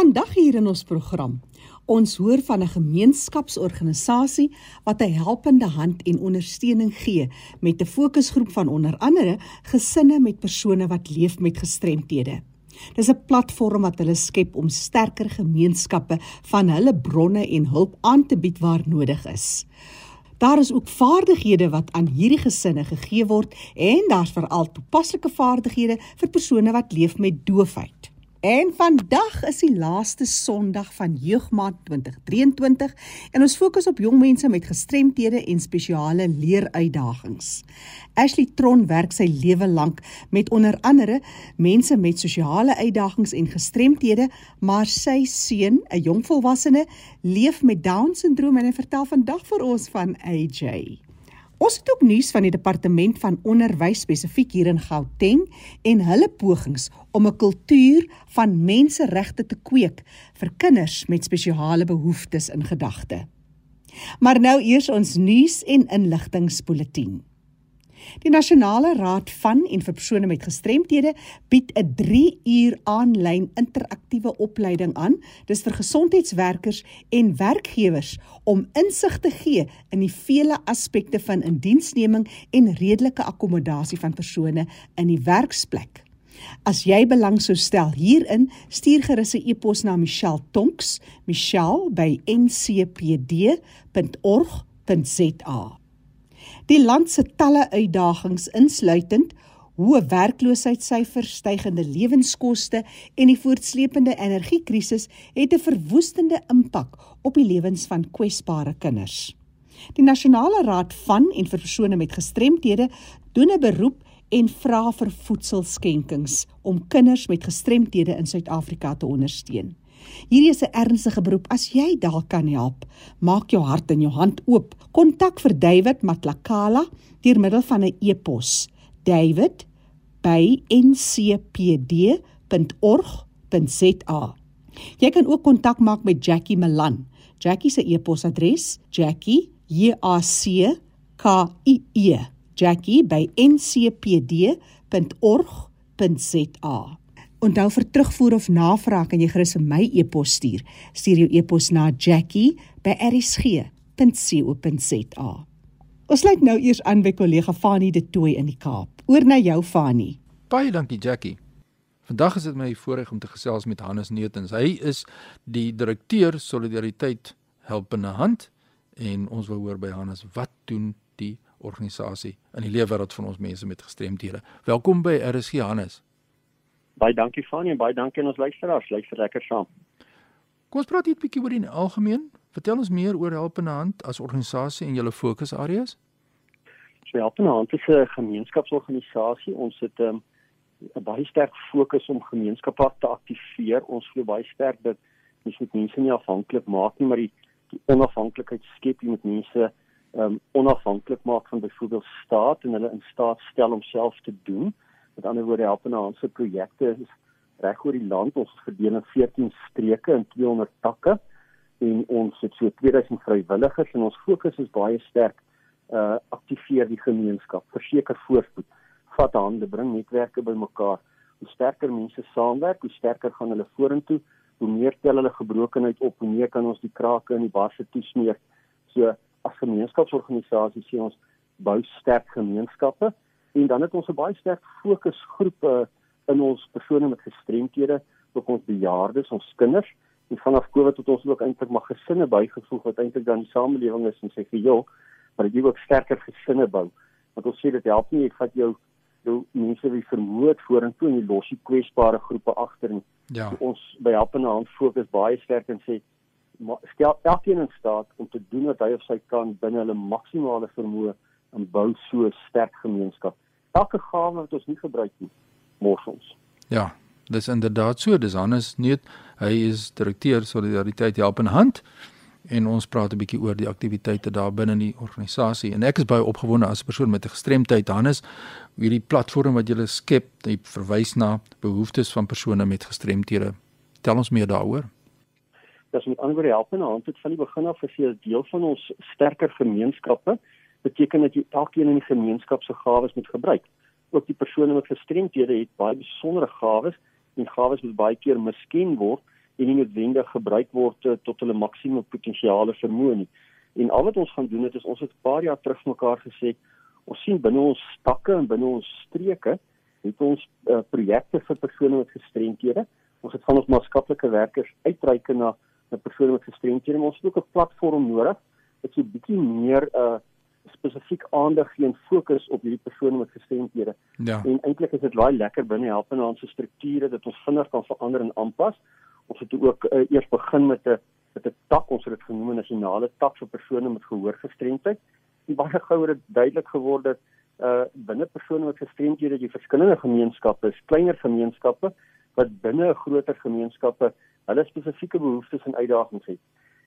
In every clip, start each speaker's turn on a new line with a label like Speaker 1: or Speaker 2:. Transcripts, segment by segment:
Speaker 1: Vandag hier in ons program, ons hoor van 'n gemeenskapsorganisasie wat 'n helpende hand en ondersteuning gee met 'n fokusgroep van onder andere gesinne met persone wat leef met gestremthede. Dis 'n platform wat hulle skep om sterker gemeenskappe van hulle bronne en hulp aan te bied waar nodig is. Daar is ook vaardighede wat aan hierdie gesinne gegee word en daar's veral toepaslike vaardighede vir persone wat leef met doofheid. En vandag is die laaste Sondag van Jeugmaand 2023 en ons fokus op jong mense met gestremthede en spesiale leeruitdagings. Ashley Tron werk sy lewe lank met onder andere mense met sosiale uitdagings en gestremthede, maar sy seun, 'n jong volwassene, leef met Down-sindroom en hy vertel vandag vir ons van AJ. Ons het ook nuus van die departement van onderwys spesifiek hier in Gauteng en hulle pogings om 'n kultuur van menseregte te kweek vir kinders met spesiale behoeftes in gedagte. Maar nou eers ons nuus en inligtingspulsatie. Die Nasionale Raad van en vir persone met gestremthede bied 'n 3 uur aanlyn interaktiewe opleiding aan. Dis vir gesondheidswerkers en werkgewers om insig te gee in die vele aspekte van indiensneming en redelike akkommodasie van persone in die werksplek. As jy belang sou stel hierin, stuur gerus 'n e-pos na Michelle Tonks, michelle@ncpd.org.za. Die land se talle uitdagings insluitend hoë werkloosheidssyfers, stygende lewenskoste en die voortsleepende energiekrisis het 'n verwoestende impak op die lewens van kwesbare kinders. Die Nasionale Raad van en vir persone met gestremthede doen 'n beroep en vra vir voedselskenkings om kinders met gestremthede in Suid-Afrika te ondersteun. Hierdie is 'n ernstige beroep. As jy daar kan help, maak jou hart en jou hand oop. Kontak vir David Matlakala deur middel van 'n e-pos. david@ncpd.org.za. Jy kan ook kontak maak met Jackie Malan. Jackie se e-posadres: jackie@ncpd.org.za. Jackie by ncpd.org.za. Onthou vir terugvoer of navraag kan jy gerus my e-pos stuur. Stuur jou e-pos na jackie@rsg.co.za. Ons sluit nou eers aan by kollega Fani de Tooi in die Kaap. Oor na jou Fani.
Speaker 2: Baie dankie Jackie. Vandag is dit my voorreg om te gesels met Hannes Neutens. Hy is die direkteur Solidariteit Helpende Hand en ons wil hoor by Hannes wat doen die organisasie in die lewe wêreld van ons mense met gestremthede. Welkom by RSG Hannes.
Speaker 3: Baie dankie Fanie en baie dankie aan ons luisteraars. Luister lekker saam.
Speaker 2: Kom ons praat net 'n bietjie oor die algemeen. Vertel ons meer oor Helpende Hand as organisasie en julle fokusareas.
Speaker 3: So Helpende Hand is 'n gemeenskapsorganisasie. Ons het ehm, 'n um, baie sterk fokus om gemeenskappe te aktiveer. Ons glo baie sterk dat mens moet mense nie afhanklik maak nie, maar die, die onafhanklikheid skep jy met mense um onafhanklik maak van byvoorbeeld staat en hulle in staat stel om self te doen. Met ander woorde help in ons projekte is reg oor die land ons verdeel in 14 streke in 200 takke en ons het so 2000 vrywilligers en ons fokus is baie sterk uh aktiveer die gemeenskap, verseker voorspoed, vat hande, bring netwerke bymekaar. Hoe sterker mense saamwerk, hoe sterker gaan hulle vorentoe, hoe meer tel hulle gebrokenheid op, hoe meer kan ons die krake in die basse toesmeer. So as gemeenskapsorganisasie sê ons bou sterk gemeenskappe en dan het ons 'n baie sterk fokusgroepe in ons persone met gestremthede, ook ons bejaardes, ons kinders en vanaf Covid het ons ook eintlik maar gesinne bygevoeg wat eintlik dan die samelewing is en sê vir jou, maar dit ook sterker gesinne bou. Want ons sê dit help nie jy vat jou jou mense wie vermoed vorentoe en jy los die kwesbare groepe agter en ja. ons by helpende hand fokus baie sterk en sê stel elkeen in staat om te doen wat hy of sy kan binne hulle maksimale vermoë en bou so 'n sterk gemeenskap. Elke gawe wat ons nie gebruik nie, mors ons.
Speaker 2: Ja, dis inderdaad so. Dis Hannes Neut. Hy is direkteur Solidariteit Help in Hand en ons praat 'n bietjie oor die aktiwiteite daar binne die organisasie. En ek is baie opgewonde as 'n persoon met 'n gestremdheid. Hannes, hierdie platform wat jy skep, jy verwys na behoeftes van persone met gestremthede. Tel ons meer daaroor.
Speaker 3: Dis met ander woorde help in hand het van die begin af gesê 'n deel van ons sterker gemeenskappe beteken dat jy elkeen in die gemeenskap se gawes moet gebruik. Ook die persone met gestremthede het baie besondere gawes en gawes wat baie keer miskien word en nie noodwendig gebruik word uh, tot hulle maksimum potensiale vermoë nie. En al wat ons gaan doen het is ons het 'n paar jaar terug mekaar gesê ons sien binne ons stakke en binne ons streke het ons uh, projekte vir persone met gestremthede. Ons het van ons maatskaplike werkers uitreik na 'n persone met gestremthede. Ons het ook 'n platform nodig wat so 'n bietjie meer 'n uh, spesifiek aandag gee en fokus op hierdie persone met gestremthede. Ja. En eintlik is dit baie lekker binne help in ons strukture dat ons vinnig kan verander en aanpas. Ons het ook uh, eers begin met 'n met 'n tak, ons het dit genoem 'n nasionale tak vir persone met gehoorgestremdheid. En baie gou het dit duidelik geword dat uh binne persone met gestremdhede jy verskillende gemeenskappe, kleiner gemeenskappe wat binne 'n groter gemeenskappe hulle spesifieke behoeftes en uitdagings het.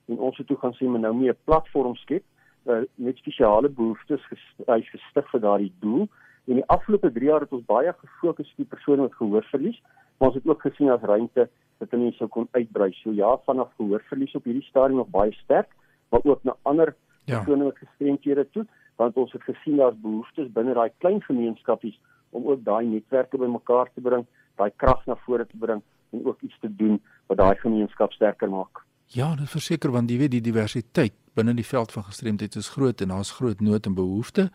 Speaker 3: En ons het toe gaan sien men nou meer 'n platform skep uh, met spesiale behoeftes hy's gestig vir daardie doel. En die afgelope 3 jaar het ons baie gefokus op die persone met gehoorverlies, maar ons het ook gesien as ruimte dat hulle sou kon uitbrei. So ja, vanaf gehoorverlies op hierdie stadium nog baie sterk, maar ook na ander ja. persone met gestremthede toe, want ons het gesien daar's behoeftes binne daai klein gemeenskapies om ook daai netwerke bymekaar te bring, daai krag na vore te bring en ook iets te doen wat daai gemeenskap sterker maak.
Speaker 2: Ja, dit verseker want jy weet die diversiteit binne die veld van gestremdheid is groot en daar's groot nood en behoefte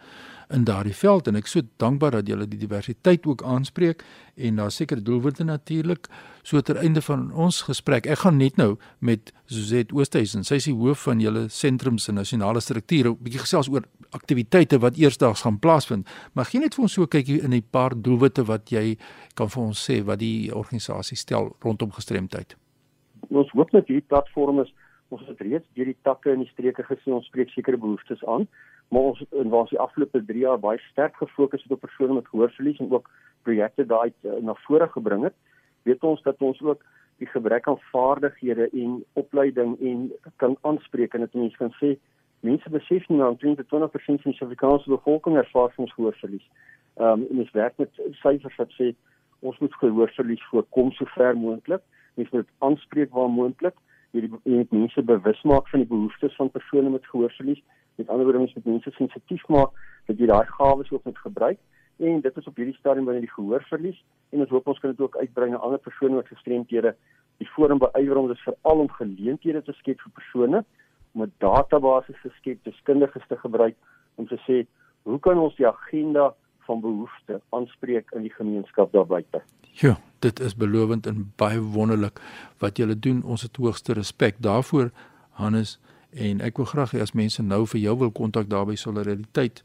Speaker 2: in daardie veld en ek so dankbaar dat julle die diversiteit ook aanspreek en daar seker doelwitte natuurlik so ter einde van ons gesprek. Ek gaan net nou met Suzette Oosthuizen, sy is die hoof van julle sentrums en nasionale strukture, 'n bietjie gesels oor aktiwiteite wat eersdaags gaan plaasvind. Maar gee net vir ons so 'n kykie in 'n paar doelwitte wat jy kan vir ons sê wat die organisasie stel rondom gestremdheid
Speaker 3: ons hoop dat hierdie platform is ons het reeds deur die takke in die streke gesien ons spreek sekere behoeftes aan maar ons in waar ons die afgelope 3 jaar baie sterk gefokus het op persone met gehoorverlies en ook projekte daai uh, na vore gebring het weet ons dat ons ook die gebrek aan vaardighede en opleiding en kan aanspreek en dit mense kan sê mense besef nie maar omtrent 20% van die Suid-Afrikaanse bevolking ervaar soms gehoorverlies. Ehm um, en ons werk met syfers wat sê ons moet gehoorverlies voorkom so ver moontlik mense moet aanspreek waar moontlik hierdie moet mense bewus maak van die behoeftes van persone met gehoorverlies. Met ander woorde mense moet mense sensitief maak dat jy daai gawes ook moet gebruik. En dit is op hierdie stadium wanneer die gehoorverlies en ons hoop ons kan dit ook uitbrei na ander persone met gestremthede. Die forum beywer om dit veral om geleenthede te skep vir persone om 'n database te skep deskundiges te gebruik om te sê hoe kan ons die agenda van behoeftes aanspreek in die gemeenskap daar buite.
Speaker 2: Ja, dit is belovend en baie wonderlik wat julle doen. Ons het hoogste respek daarvoor, Hannes, en ek wil graag hê as mense nou vir jou wil kontak daar by Solidariteit,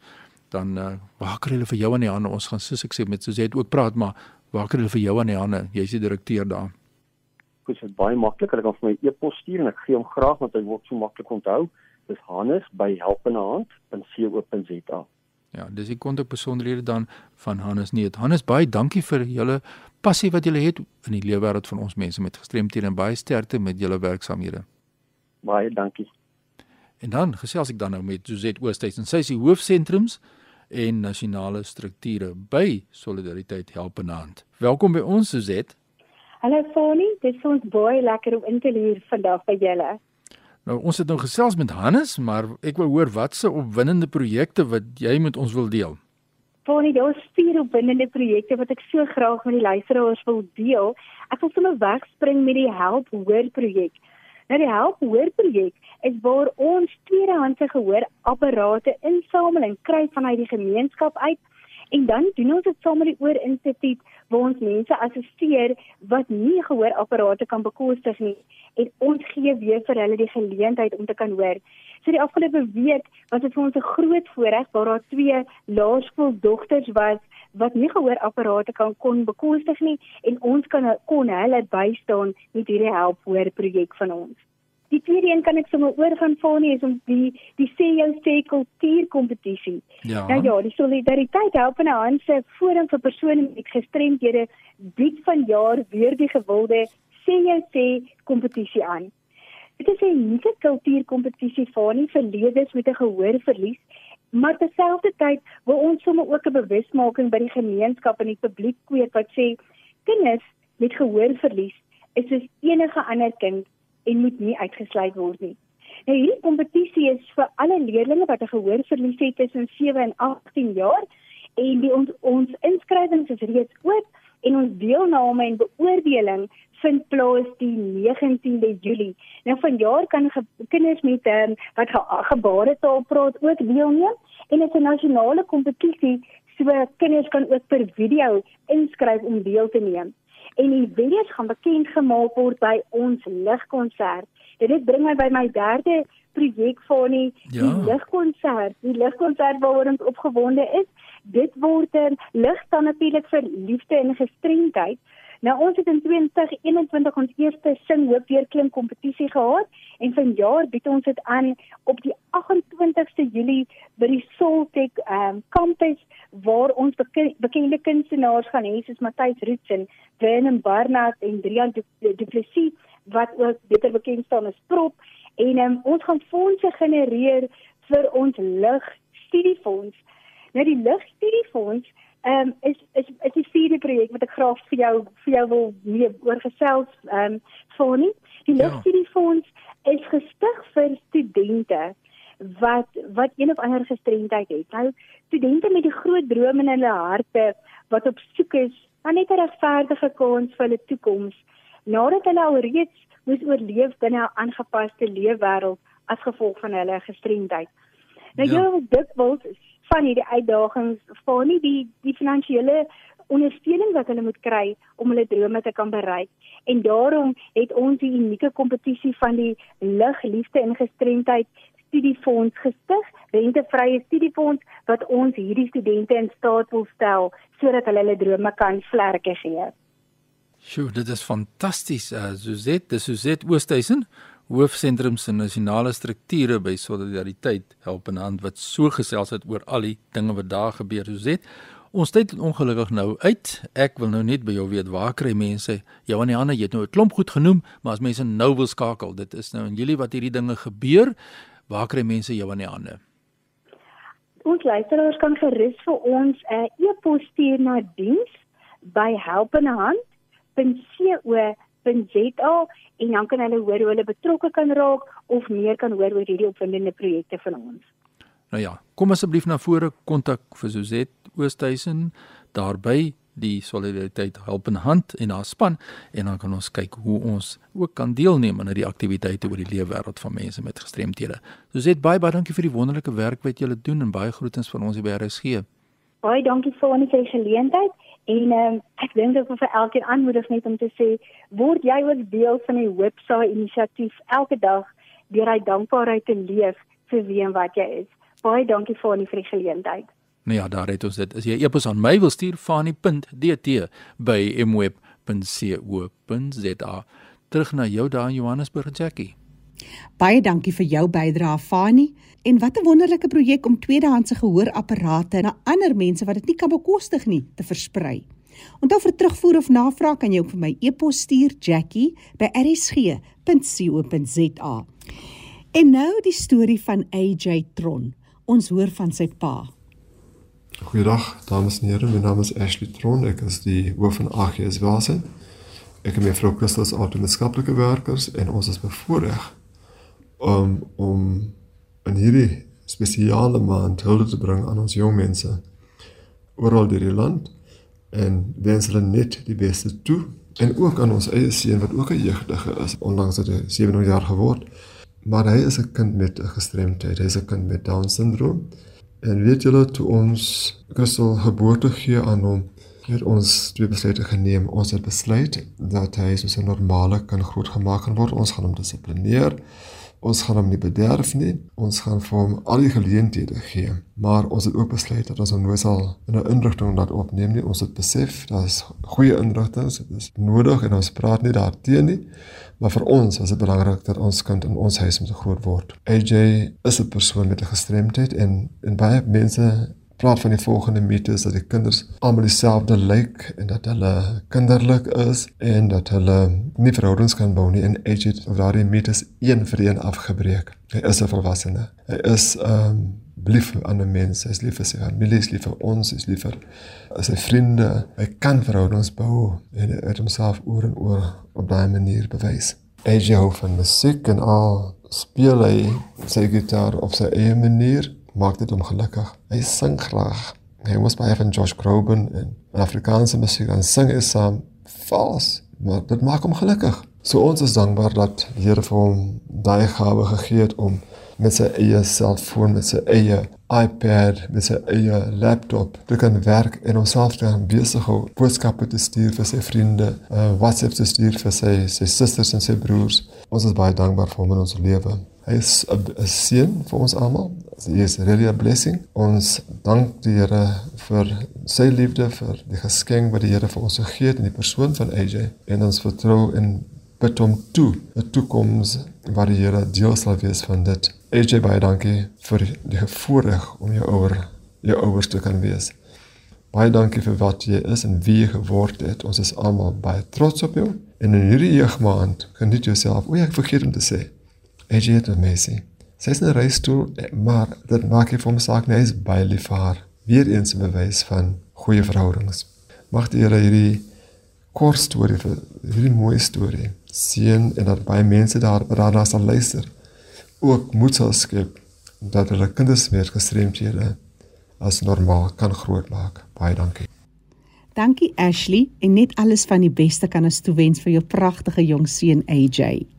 Speaker 2: dan uh, waar kan hulle vir jou aan die hande? Ons gaan soos ek sê met Suzette ook praat, maar waar kan hulle vir jou aan die hande? Jy's die direkteur daar.
Speaker 3: Dit is baie maklik. Hulle kan vir my e-pos stuur en ek gee hom graag want hy word so maklik onthou. Dis hannes@helpenhand.co.za.
Speaker 2: Ja, dis die kontak besonderhede dan van Hannes Neet. Hannes, baie dankie vir julle passie wat julle het in die lewenswêreld van ons mense met gestremthede en baie sterkte met julle werksamehede.
Speaker 3: Baie dankie.
Speaker 2: En dan gesels ek dan nou met Suzette Oosthuis en sy is die hoofsentrums en nasionale strukture by Solidariteit Helpende Hand. Welkom by ons Suzette.
Speaker 4: Hallo Fani, dit is ons baie lekker om in te leer vandag by julle.
Speaker 2: Nou ons het nou gesels met Hannes, maar ek wil hoor wat se opwindende projekte wat jy met ons wil deel.
Speaker 4: Tony, daar is vier opwindende projekte wat ek so graag met die luisteraars wil deel. Ek wil sommer wegspring met die Help Hoor projek. Nou die Help Hoor projek is waar ons tweedehandse gehoorapparate insamel en kry vanuit die gemeenskap uit en dan doen ons dit saam met die Oor Instituut waar ons mense assisteer wat nie gehoorapparate kan bekostig nie en ons gee weer vir hulle die geleentheid om te kan hoor. So die afgelope week was dit vir ons 'n groot voorreg waar daar twee laerskooldogters was wat nie gehoorapparate kan kon bekostig nie en ons kan kon hulle bystaan met hierdie help hoor projek van ons. Die tweede een kan ek sommer oorgaan vir nie is om die die sê jou sê kultuurkompetisie. Ja. Nou ja, die solidariteit help in 'n hand se forum vir persone met gestremdhede bied vanjaar weer die gewilde sê jou sê kompetisie aan. Dit is 'n nuwe kultuurkompetisie vir nie verleerders met 'n gehoorverlies, maar terselfdertyd wil ons sommer ook 'n bewusmaking by die gemeenskap en die publiek kweek wat sê kinders met gehoorverlies is soos enige ander kind en moet nie uitgesluit word nie. Nou hierdie kompetisie is vir alle leerders wat 'n gehoorverlies het tussen 7 en 18 jaar en die ons ons inskrywings is reeds oop en ons deelname en beoordeling vind plaas die 19de Julie. Nou vanjaar kan ge kinders met um, wat ge gebaretaal praat ook deelneem en dit is 'n nasionale kompetisie so kinders kan ook per video inskryf om deel te neem. En die video's gaan bekend gemaak word by ons ligkonsert. Dit bring my by my derde projek van die, ja. die ligkonsert. Die ligkonsert waaroor ons opgewonde is. Dit word lig dan natuurlik vir liefde en gestremdheid. Nou ons het in 2021 ons eerste sing hoop weer klim kompetisie gehad en vanjaar bied ons dit aan op die 28ste Julie by die Soltech um, campus waar ons beke bekende kunstenaars gaan hê soos Matthys Roetsen, Vernon Barnard en Drian Du Plessis wat ook beter bekend staan as Prop en um, ons gaan fondse genereer vir ons lig studiefonds. Nou die lig studiefonds ehm um, is is is die vierde projek wat ek graag vir jou vir jou wil mee oor gesels ehm um, nie. Die ja. Lugstudiefonds is gestig vir studente wat wat een of ander gestremdheid het. Nou studente met die groot drome in hulle harte wat op soek is na net 'n regverdige kans vir hulle toekoms nadat hulle al reeds moes oorleef binne 'n aangepaste leefwêreld as gevolg van hulle gestremdheid. Nou ja, dit wil van hierdie uitdagings vir nie die die finansiële ondersteuning wat hulle moet kry om hulle drome te kan bereik. En daarom het ons die unieke kompetisie van die lig liefde en gestremdheid studiefonds gestig, rentevrye studiefonds wat ons hierdie studente in staat wil stel sodat hulle hulle drome kan vlerke gee.
Speaker 2: Sjoe, dit is fantasties. Uh, Suzette, dis Suzette Oosthuizen hoofsentrum se nasionale strukture by solidariteit help in hand wat so gesels het oor al die dinge wat daar gebeur. Soos dit ons tyd ongelukkig nou uit. Ek wil nou net by jou weet waar kry mense? Jou aan die hande jy het nou 'n klomp goed genoem maar as mense nou wil skakel dit is nou en julle wat hierdie dinge gebeur. Waar kry mense jou aan die hande
Speaker 4: ons luisteraars kan gerus vir ons 'n e-pos stuur na diens by helpenhand.co www.za en dan kan hulle hoor hoe hulle betrokke kan raak of meer kan hoor oor hierdie opwindende projekte van ons.
Speaker 2: Nou ja, kom asseblief na vore kontak vir Suzet Oosthuizen daarby die solidariteit help in hand en haar span en dan kan ons kyk hoe ons ook kan deelneem aan die aktiwiteite oor die lewe wêreld van mense met gestremthede. Suzet baie baie dankie vir die wonderlike werk wat julle doen en baie groetens van ons by RSG.
Speaker 4: Baie dankie vir ons geleentheid En um, ek dink dit is vir elkeen aanmoedig net om te sê word jy ook deel van die webwerf inisiatief elke dag deur hy dankbaarheid te leef vir wie en wat jy is. Baie dankie vir die vir die geleentheid.
Speaker 2: Nou ja, daar het ons dit. As jy epos aan my wil stuur fani.dt by mweb.co.za. Terug na jou daar in Johannesburg, Jackie.
Speaker 1: Baie dankie vir jou bydrae Fani en wat 'n wonderlike projek om tweedehandse gehoorapparate na ander mense wat dit nie kan bekostig nie te versprei. Onthou vir terugvoer of navraag kan jy ook vir my e-pos stuur jackie@rsg.co.za. En nou die storie van AJ Tron. Ons hoor van sy pa.
Speaker 5: Goeiedag dames en here, my naam is Ashley Tron. Ek is die hoof van AGS Welsyn. Ek en my vrou Christus is alternatiewe werkers en ons is bevoorreg om om in hierdie spesiale maand hulde te bring aan ons jong mense oral deur die land en wens hulle net die beste toe en ook aan ons eie seun wat ook 'n jeugdige is. Onlangs het hy 7 jaar geword maar hy is 'n kind met 'n gestremdheid. Hy is 'n kind met down syndroom. En weet julle toe ons Christel geboorte gee aan hom het ons twee besluite geneem. Ons het besluit dat hy soos 'n normale kind grootgemaak kan word. Ons gaan hom dissiplineer Ons gaan hom nie bederf nie. Ons gaan vir hom al die geleenthede gee. Maar ons het ook besluit dat ons hom nooit sal in 'n inrigting laat opneem nie. Ons het besef dat is goeie inrigtings, dit is nodig en ons praat nie daarteen nie. Maar vir ons is dit belangrik dat ons kind in ons huis moet groot word. AJ is 'n persoon met 'n gestremdheid en en baie mense praat van die volgende mites dat die kinders almal dieselfde lyk en dat hulle kinderlik is en dat hulle nie verhoudings kan bou nie en age it of daardie mites een vir een afgebreek. Hy is 'n volwassene. Hy is ehm um, lief vir ander mense, hy is lief vir sy familie, hy is lief vir ons, hy is lief vir sy vriende. Hy kan verhoudings bou en hy het homself oor en oor op daai manier bewys. AJ hou van musiek en al speel hy sy gitaar op sy eie manier maak dit hom gelukkig. Hy sing graag Hy moes baie van Josh Groban en Afrikaanse musiek aan sing is saam vals, maar dit maak hom gelukkig. So ons is dankbaar dat die Here vir hom daai gawe gegee het om met sy eie selfoon, met sy eie iPad, met sy eie laptop te kan werk en homself te kan besig hou, boodskappe te stuur vir sy vriende, uh, WhatsApp te stuur vir sy sy susters en sy broers. Ons is baie dankbaar vir hom in ons lewe. Hy is 'n seën vir ons almal. Hy is really a blessing. Ons dank die Here vir sy liefde, vir die geskenk wat die Here vir ons gegee het in die persoon van AJ en ons vertrou in bid hom toe 'n toekoms waar die Here deel sal wees van dit. AJ baie dankie vir die voorreg om jou ouer jou ouers te kan wees. Baie dankie vir wat jy is en wie jy geword het. Ons is almal baie trots op jou. En in hierdie jeugmaand geniet jouself. O, ek vergeet om te sê. AJ het amazing. Sy is 'n reistool, maar dit maak nie vir hom saak nie. Hy is baie lief vir haar. Weereens 'n bewys van goeie verhoudings. Mag die Here hierdie kort storie vir hierdie mooi storie seën en dat baie mense daar daarna sal luister. Ook moed sal skep dat hulle kinders meer gestremdhede as normaal kan grootmaak. Baie dankie.
Speaker 1: Dankie Ashley en net alles van die beste kan ons toewens vir jou pragtige jong seun AJ.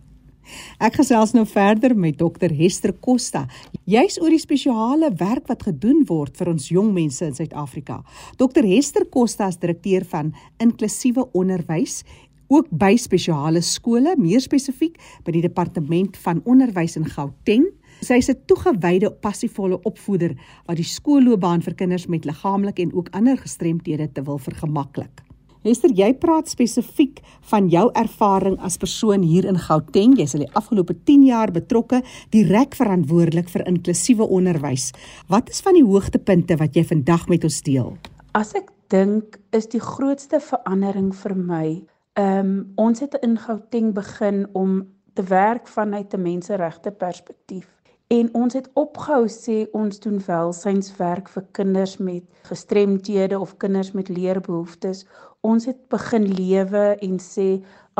Speaker 1: Ek gesels nou verder met dokter Hester Costa. Jy's oor die spesiale werk wat gedoen word vir ons jong mense in Suid-Afrika. Dokter Hester Costa is direkteur van inklusiewe onderwys ook by spesiale skole, meer spesifiek by die departement van onderwys in Gauteng. Sy is 'n toegewyde passievolle opvoeder wat die skoolloopbaan vir kinders met liggaamlike en ook ander gestremthede te wil vergemaklik. Hester, jy praat spesifiek van jou ervaring as persoon hier in Gauteng. Jy's al die afgelope 10 jaar betrokke, direk verantwoordelik vir inklusiewe onderwys. Wat is van die hoogtepunte wat jy vandag met ons deel?
Speaker 6: As ek dink, is die grootste verandering vir my, ehm um, ons het in Gauteng begin om te werk vanuit 'n menseregte perspektief. En ons het opgehou sê ons doen welsynswerk vir kinders met gestremthede of kinders met leerbehoeftes ons het begin lewe en sê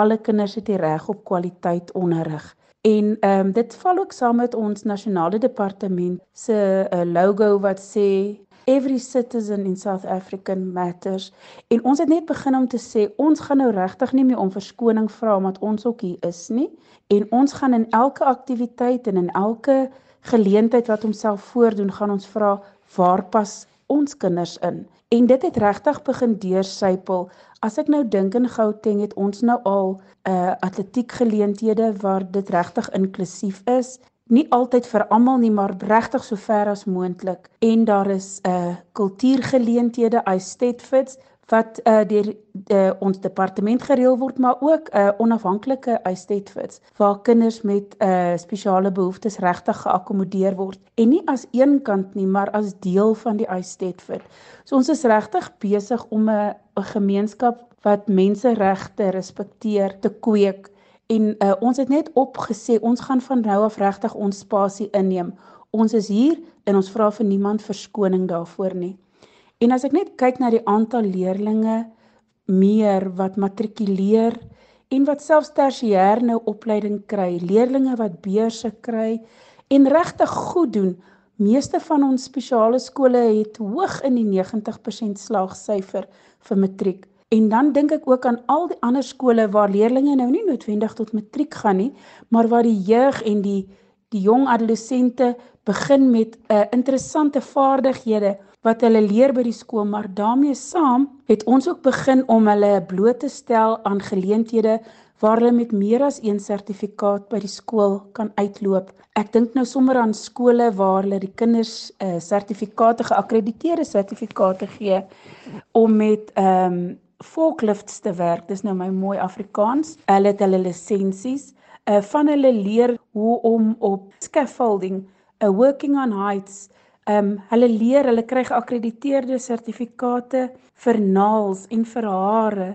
Speaker 6: alle kinders het die reg op kwaliteit onderrig. En ehm um, dit val ook saam met ons nasionale departement se uh, logo wat sê every citizen in South Africa matters. En ons het net begin om te sê ons gaan nou regtig nie meer om verskoning vra omdat ons ook hier is nie en ons gaan in elke aktiwiteit en in elke geleentheid wat homself voordoen gaan ons vra waar pas ons kinders in. En dit het regtig begin deursypel. As ek nou dink in Gauteng het ons nou al 'n uh, atletiek geleenthede waar dit regtig inklusief is. Nie altyd vir almal nie, maar regtig so ver as moontlik. En daar is 'n uh, kultuurgeleenthede, I Stetfits wat uh, deur uh, ons departement gereël word maar ook 'n uh, onafhanklike Estetfits waar kinders met uh, spesiale behoeftes regtig geakkommodeer word en nie as een kant nie maar as deel van die Estetfit. So ons is regtig besig om 'n 'n gemeenskap wat menseregte respekteer te kweek en uh, ons het net opgesê ons gaan van nou af regtig ons spasie inneem. Ons is hier en ons vra vir niemand verskoning daarvoor nie. En as ek net kyk na die aantal leerdlinge meer wat matrikuleer en wat selfs tersiêr nou opleiding kry, leerdlinge wat beurse kry en regtig goed doen. Meeste van ons spesiale skole het hoog in die 90% slaagsyfer vir matriek. En dan dink ek ook aan al die ander skole waar leerdlinge nou nie noodwendig tot matriek gaan nie, maar waar die jeug en die die jong adolessente begin met 'n uh, interessante vaardighede wat hulle leer by die skool, maar daarmee saam het ons ook begin om hulle bloot te stel aan geleenthede waar hulle met meer as een sertifikaat by die skool kan uitloop. Ek dink nou sommer aan skole waar hulle die kinders uh, sertifikate geakkrediteerde sertifikate gee om met ehm um, forklifts te werk. Dis nou my mooi Afrikaans. Hulle het hulle lisensies. Uh van hulle leer hoe om op scaffolding, 'n uh, working on heights um, hulle leer, hulle kry geakkrediteerde sertifikate vir naels en vir hare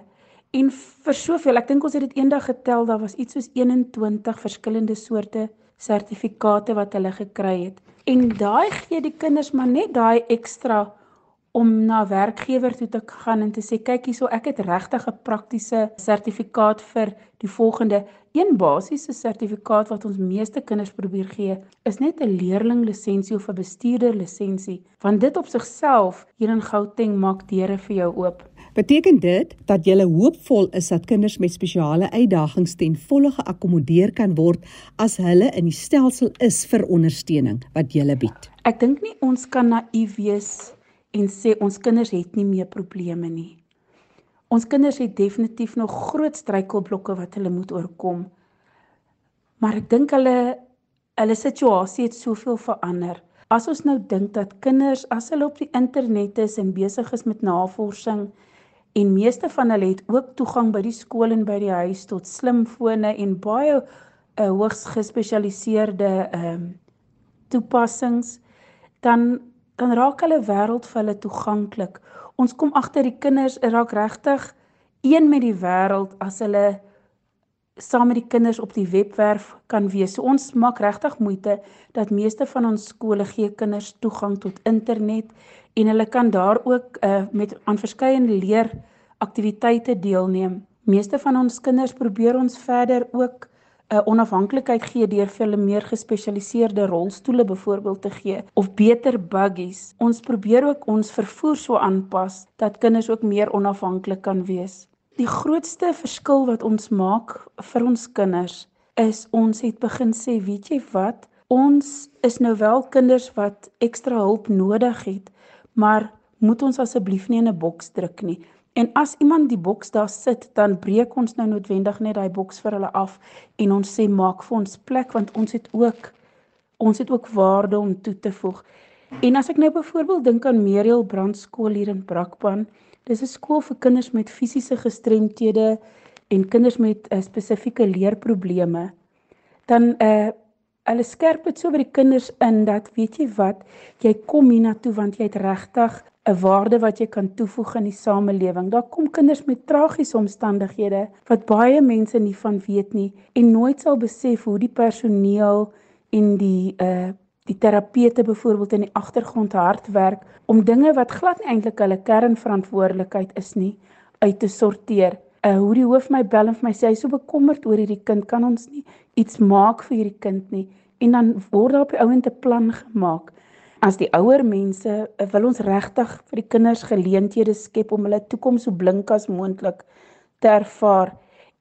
Speaker 6: en vir soveel. Ek dink ons het dit eendag getel, daar was iets soos 21 verskillende soorte sertifikate wat hulle gekry het. En daai gee die kinders maar net daai ekstra om na werkgewer toe te gaan en te sê kyk hierso ek het regtig 'n praktiese sertifikaat vir die volgende een basiese sertifikaat wat ons meeste kinders probeer gee is net 'n leerling lisensie of 'n bestuurder lisensie want dit op sigself hier in Gauteng maak deure vir jou oop
Speaker 1: Beteken dit dat jy hoopvol is dat kinders met spesiale uitdagings ten volle geakkommodeer kan word as hulle in die stelsel is vir ondersteuning wat jy bied?
Speaker 6: Ek dink nie ons kan naïef wees en sê ons kinders het nie meer probleme nie. Ons kinders het definitief nog groot struikelblokke wat hulle moet oorkom. Maar ek dink hulle hulle situasie het soveel verander. As ons nou dink dat kinders as hulle op die internet is en besig is met navorsing en meeste van hulle het ook toegang by die skool en by die huis tot slimfone en baie uh, hoogs gespesialiseerde ehm um, toepassings dan dan raak hulle wêreld vir hulle toeganklik. Ons kom agter die kinders raak regtig een met die wêreld as hulle saam met die kinders op die webwerf kan wees. So ons maak regtig moeite dat meeste van ons skole gee kinders toegang tot internet en hulle kan daar ook uh, met aan verskeie leer aktiwiteite deelneem. Meeste van ons kinders probeer ons verder ook 'n onafhanklikheid gee deur vir hulle meer gespesialiseerde rolstoele byvoorbeeld te gee of beter buggies. Ons probeer ook ons vervoer so aanpas dat kinders ook meer onafhanklik kan wees. Die grootste verskil wat ons maak vir ons kinders is ons het begin sê, weet jy wat? Ons is nou wel kinders wat ekstra hulp nodig het, maar moet ons asseblief nie in 'n boks druk nie. En as iemand die boks daar sit, dan breek ons nou noodwendig net daai boks vir hulle af en ons sê maak vir ons plek want ons het ook ons het ook waarde om toe te voeg. En as ek nou byvoorbeeld dink aan Meriel Brandskool hier in Brakpan, dis 'n skool vir kinders met fisiese gestremthede en kinders met uh, spesifieke leerprobleme. Dan uh hulle skerp dit so by die kinders in dat weet jy wat, jy kom hiernatoe want jy het regtig 'n waarde wat jy kan toevoeg in die samelewing. Daar kom kinders met tragiese omstandighede wat baie mense nie van weet nie en nooit sal besef hoe die personeel en die uh die terapeute byvoorbeeld in die agtergrond hard werk om dinge wat glad nie eintlik hulle kernverantwoordelikheid is nie uit te sorteer. Uh hoe die hoof my bel en vir my sê hy is so bekommerd oor hierdie kind, kan ons nie iets maak vir hierdie kind nie en dan word daar op die ouente plan gemaak as die ouer mense eh, wil ons regtig vir die kinders geleenthede skep om hulle toekoms so blink as moontlik te ervaar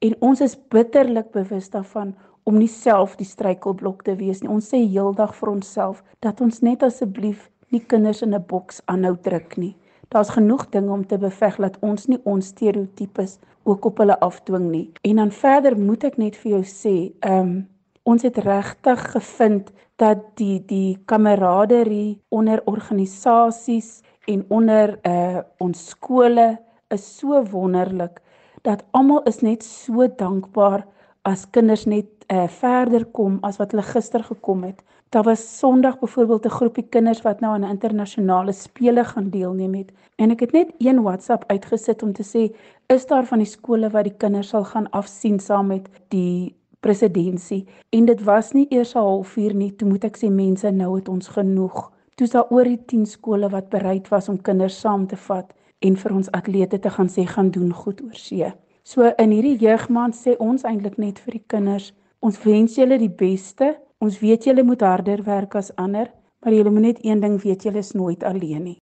Speaker 6: en ons is bitterlik bewus daarvan om nie self die struikelblok te wees nie. Ons sê heeldag vir onsself dat ons net asseblief nie kinders in 'n boks aanhou druk nie. Daar's genoeg dinge om te beveg dat ons nie ons stereotypes ook op hulle afdwing nie. En dan verder moet ek net vir jou sê, ehm um, ons het regtig gevind dat die die kameraderie onder organisasies en onder uh ons skole is so wonderlik dat almal is net so dankbaar as kinders net uh verder kom as wat hulle gister gekom het. Daar was Sondag byvoorbeeld 'n groepie kinders wat nou aan 'n internasionale spele gaan deelneem het en ek het net een WhatsApp uitgesit om te sê is daar van die skole wat die kinders sal gaan afsien saam met die presidentsie en dit was nie eers 'n halfuur nie toe moet ek sê mense nou het ons genoeg. Toe's daar oor die 10 skole wat bereid was om kinders saam te vat en vir ons atlete te gaan sê gaan doen goed oor see so in hierdie jeugmaand sê ons eintlik net vir die kinders ons wens julle die beste. Ons weet julle moet harder werk as ander maar julle moet net een ding weet julle is nooit alleen nie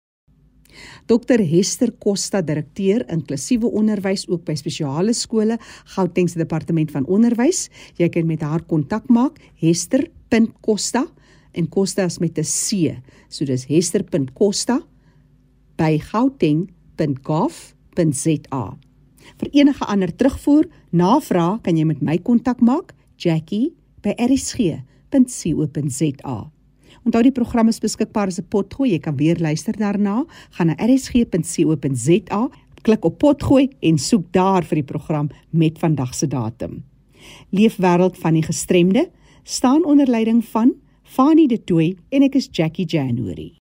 Speaker 1: Dr Hester Costa, direkteur inklusiewe onderwys ook by spesiale skole, Gauteng se departement van onderwys. Jy kan met haar kontak maak, hester.costa en Costa is met 'n C. So dis hester.costa by gauteng.gov.za. Vir enige ander terugvoer, navraag, kan jy met my kontak maak, Jackie by rsg.co.za. Onthou die program is beskikbaar as 'n potgooi. Jy kan weer luister daarna. Gaan na rsg.co.za, klik op potgooi en soek daar vir die program met vandag se datum. Leefwêreld van die gestremde staan onder leiding van Fanie De Tooy en ek is Jackie January.